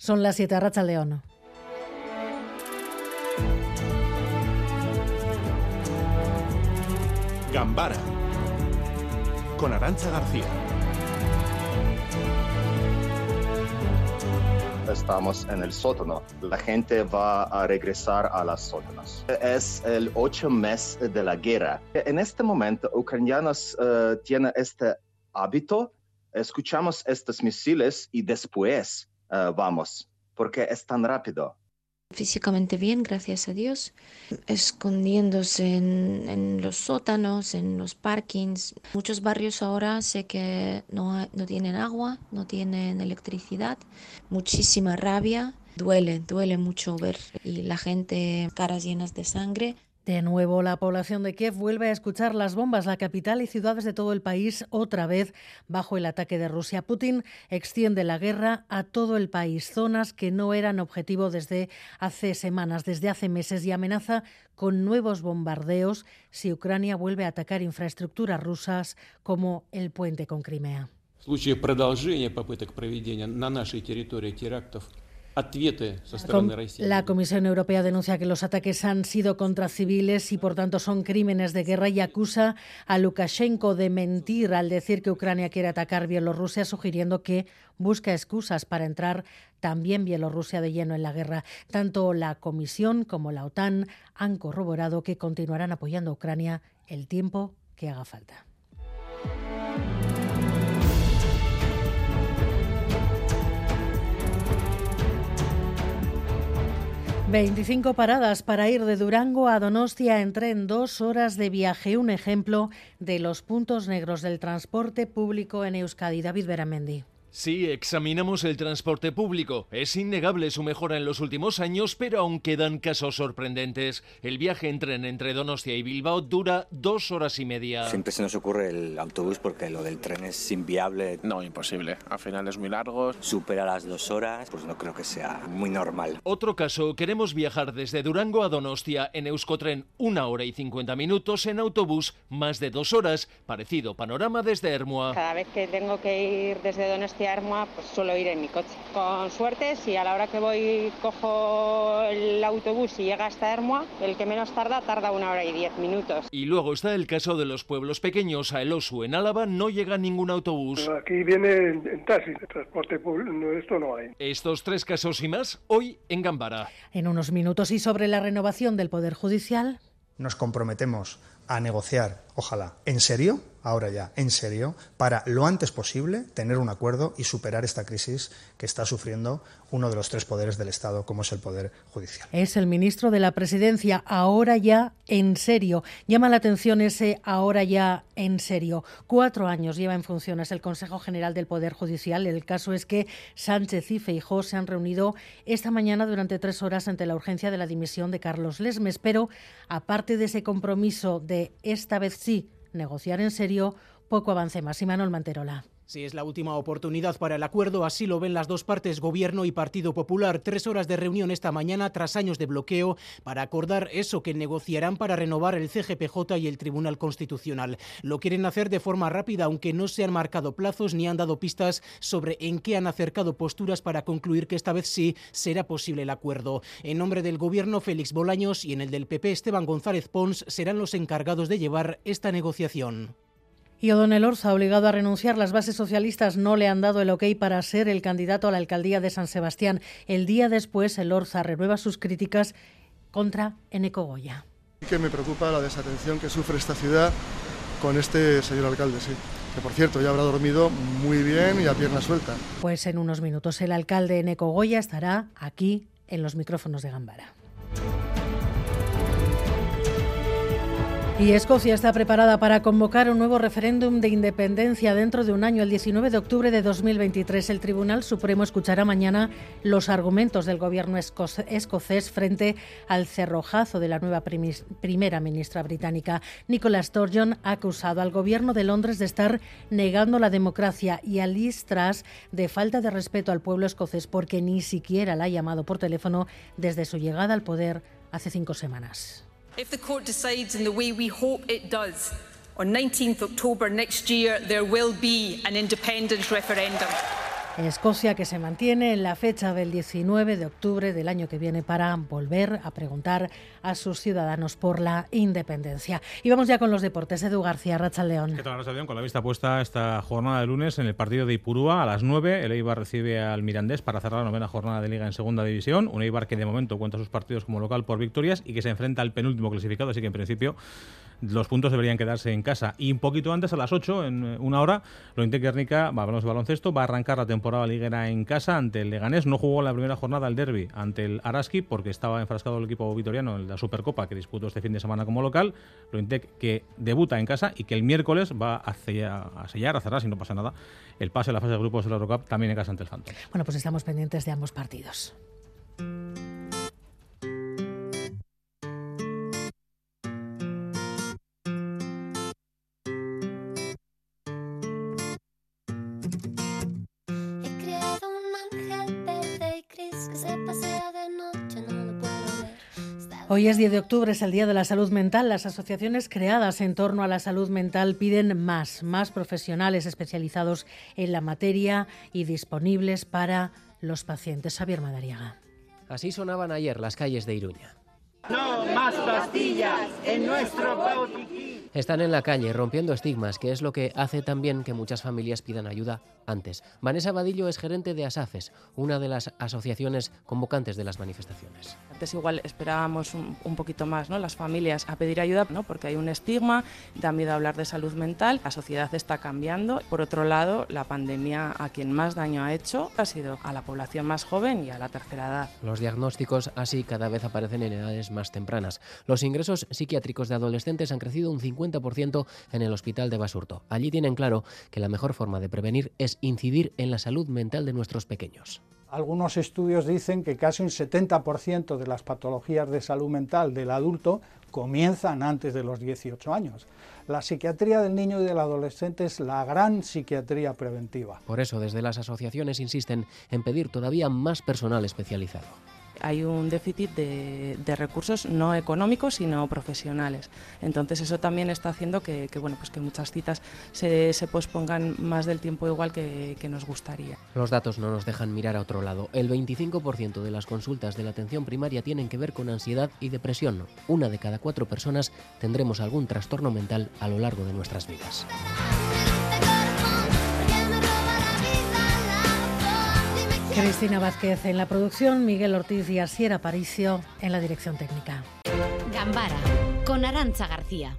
Son las 7 Racha León. Gambara con Arancha García. Estamos en el sótano. La gente va a regresar a las sótanos. Es el ocho mes de la guerra. En este momento, ucranianos uh, tienen este hábito. Escuchamos estos misiles y después uh, vamos, porque es tan rápido físicamente bien, gracias a Dios, escondiéndose en, los sótanos, en los parkings. Muchos barrios ahora sé que no, no tienen agua, no tienen electricidad, muchísima rabia. Duele, duele mucho ver y la gente caras llenas de sangre. De nuevo, la población de Kiev vuelve a escuchar las bombas. La capital y ciudades de todo el país otra vez bajo el ataque de Rusia. Putin extiende la guerra a todo el país, zonas que no eran objetivo desde hace semanas, desde hace meses, y amenaza con nuevos bombardeos si Ucrania vuelve a atacar infraestructuras rusas como el puente con Crimea. La Comisión Europea denuncia que los ataques han sido contra civiles y por tanto son crímenes de guerra y acusa a Lukashenko de mentir al decir que Ucrania quiere atacar Bielorrusia, sugiriendo que busca excusas para entrar también Bielorrusia de lleno en la guerra. Tanto la Comisión como la OTAN han corroborado que continuarán apoyando a Ucrania el tiempo que haga falta. 25 paradas para ir de Durango a Donostia en tren, dos horas de viaje. Un ejemplo de los puntos negros del transporte público en Euskadi. David Beramendi. Sí, examinamos el transporte público. Es innegable su mejora en los últimos años, pero aún quedan casos sorprendentes. El viaje en tren entre Donostia y Bilbao dura dos horas y media. Siempre se nos ocurre el autobús porque lo del tren es inviable. No, imposible. Al final es muy largo. Supera las dos horas, pues no creo que sea muy normal. Otro caso, queremos viajar desde Durango a Donostia en Euskotren una hora y cincuenta minutos, en autobús más de dos horas. Parecido panorama desde Hermoa. Cada vez que tengo que ir desde Donostia Armoa, pues suelo ir en mi coche. Con suerte, si a la hora que voy cojo el autobús y llega hasta Hermoa, el que menos tarda, tarda una hora y diez minutos. Y luego está el caso de los pueblos pequeños. A Elosu, en Álava, no llega ningún autobús. aquí viene en, taxi, de transporte público, esto no hay. Estos tres casos y más, hoy en Gambara. En unos minutos y sobre la renovación del Poder Judicial. Nos comprometemos a negociar, ojalá, en serio, ahora ya, en serio, para lo antes posible tener un acuerdo y superar esta crisis que está sufriendo uno de los tres poderes del Estado, como es el Poder Judicial. Es el ministro de la Presidencia, ahora ya en serio. Llama la atención ese ahora ya en serio. Cuatro años lleva en funciones el Consejo General del Poder Judicial. El caso es que Sánchez y Feijó se han reunido esta mañana durante tres horas ante la urgencia de la dimisión de Carlos Lesmes. Pero, aparte de ese compromiso de esta vez sí negociar en serio, poco avance más. Y Manuel Manterola. Si es la última oportunidad para el acuerdo, así lo ven las dos partes, Gobierno y Partido Popular. Tres horas de reunión esta mañana tras años de bloqueo para acordar eso que negociarán para renovar el CGPJ y el Tribunal Constitucional. Lo quieren hacer de forma rápida, aunque no se han marcado plazos ni han dado pistas sobre en qué han acercado posturas para concluir que esta vez sí será posible el acuerdo. En nombre del Gobierno, Félix Bolaños y en el del PP, Esteban González Pons serán los encargados de llevar esta negociación. Y O'Donnell Orza, obligado a renunciar, las bases socialistas no le han dado el ok para ser el candidato a la alcaldía de San Sebastián. El día después, el Orza renueva sus críticas contra Eneco Goya. Que me preocupa la desatención que sufre esta ciudad con este señor alcalde, sí. Que por cierto ya habrá dormido muy bien y a pierna suelta. Pues en unos minutos el alcalde Eneco Goya estará aquí en los micrófonos de Gambara. Y Escocia está preparada para convocar un nuevo referéndum de independencia dentro de un año, el 19 de octubre de 2023. El Tribunal Supremo escuchará mañana los argumentos del gobierno escocés frente al cerrojazo de la nueva primera ministra británica. Nicola Sturgeon ha acusado al gobierno de Londres de estar negando la democracia y a Liz Truss de falta de respeto al pueblo escocés porque ni siquiera la ha llamado por teléfono desde su llegada al poder hace cinco semanas. If the court decides in the way we hope it does, on 19th October next year there will be an independence referendum. Escocia que se mantiene en la fecha del 19 de octubre del año que viene para volver a preguntar a sus ciudadanos por la independencia. Y vamos ya con los deportes. Edu García, Racha León. ¿Qué tal, León? Con la vista puesta esta jornada de lunes en el partido de Ipurúa a las 9. El Eibar recibe al Mirandés para cerrar la novena jornada de Liga en Segunda División. Un Eibar que de momento cuenta sus partidos como local por victorias y que se enfrenta al penúltimo clasificado, así que en principio los puntos deberían quedarse en casa. Y un poquito antes, a las 8, en eh, una hora, lo Guernica, hablamos de baloncesto, va a arrancar la temporada liguera en casa ante el Leganés. No jugó la primera jornada el derby ante el Araski porque estaba enfrascado el equipo vitoriano en la Supercopa que disputó este fin de semana como local. Lo Intec que debuta en casa y que el miércoles va a sellar, a, cerrar, si no pasa nada, el pase a la fase de grupos de la Eurocup también en casa ante el Phantom. Bueno, pues estamos pendientes de ambos partidos. Hoy es 10 de octubre, es el Día de la Salud Mental. Las asociaciones creadas en torno a la salud mental piden más, más profesionales especializados en la materia y disponibles para los pacientes. Javier Madariaga. Así sonaban ayer las calles de Iruña. No más pastillas en nuestro Están en la calle rompiendo estigmas, que es lo que hace también que muchas familias pidan ayuda antes. Vanessa Vadillo es gerente de ASAFES, una de las asociaciones convocantes de las manifestaciones. Antes igual esperábamos un, poquito más, ¿no? Las familias a pedir ayuda, ¿no? Porque hay un estigma, da miedo hablar de salud mental, la sociedad está cambiando. Por otro lado, la pandemia a quien más daño ha hecho ha sido a la población más joven y a la tercera edad. Los diagnósticos así cada vez aparecen en edades más tempranas. Los ingresos psiquiátricos de adolescentes han crecido un 50% en el hospital de Basurto. Allí tienen claro que la mejor forma de prevenir es incidir en la salud mental de nuestros pequeños. Algunos estudios dicen que casi un 70% de las patologías de salud mental del adulto comienzan antes de los 18 años. La psiquiatría del niño y del adolescente es la gran psiquiatría preventiva. Por eso, desde las asociaciones insisten en pedir todavía más personal especializado hay un déficit de, recursos no económicos sino profesionales. Entonces eso también está haciendo que, bueno, pues que muchas citas se, pospongan más del tiempo igual que, que, nos gustaría. Los datos no nos dejan mirar a otro lado. El 25% de las consultas de la atención primaria tienen que ver con ansiedad y depresión. Una de cada cuatro personas tendremos algún trastorno mental a lo largo de nuestras vidas. Cristina Vázquez en la producción, Miguel Ortiz y Asiera Paricio en la dirección técnica. Gambara, con Arancha García.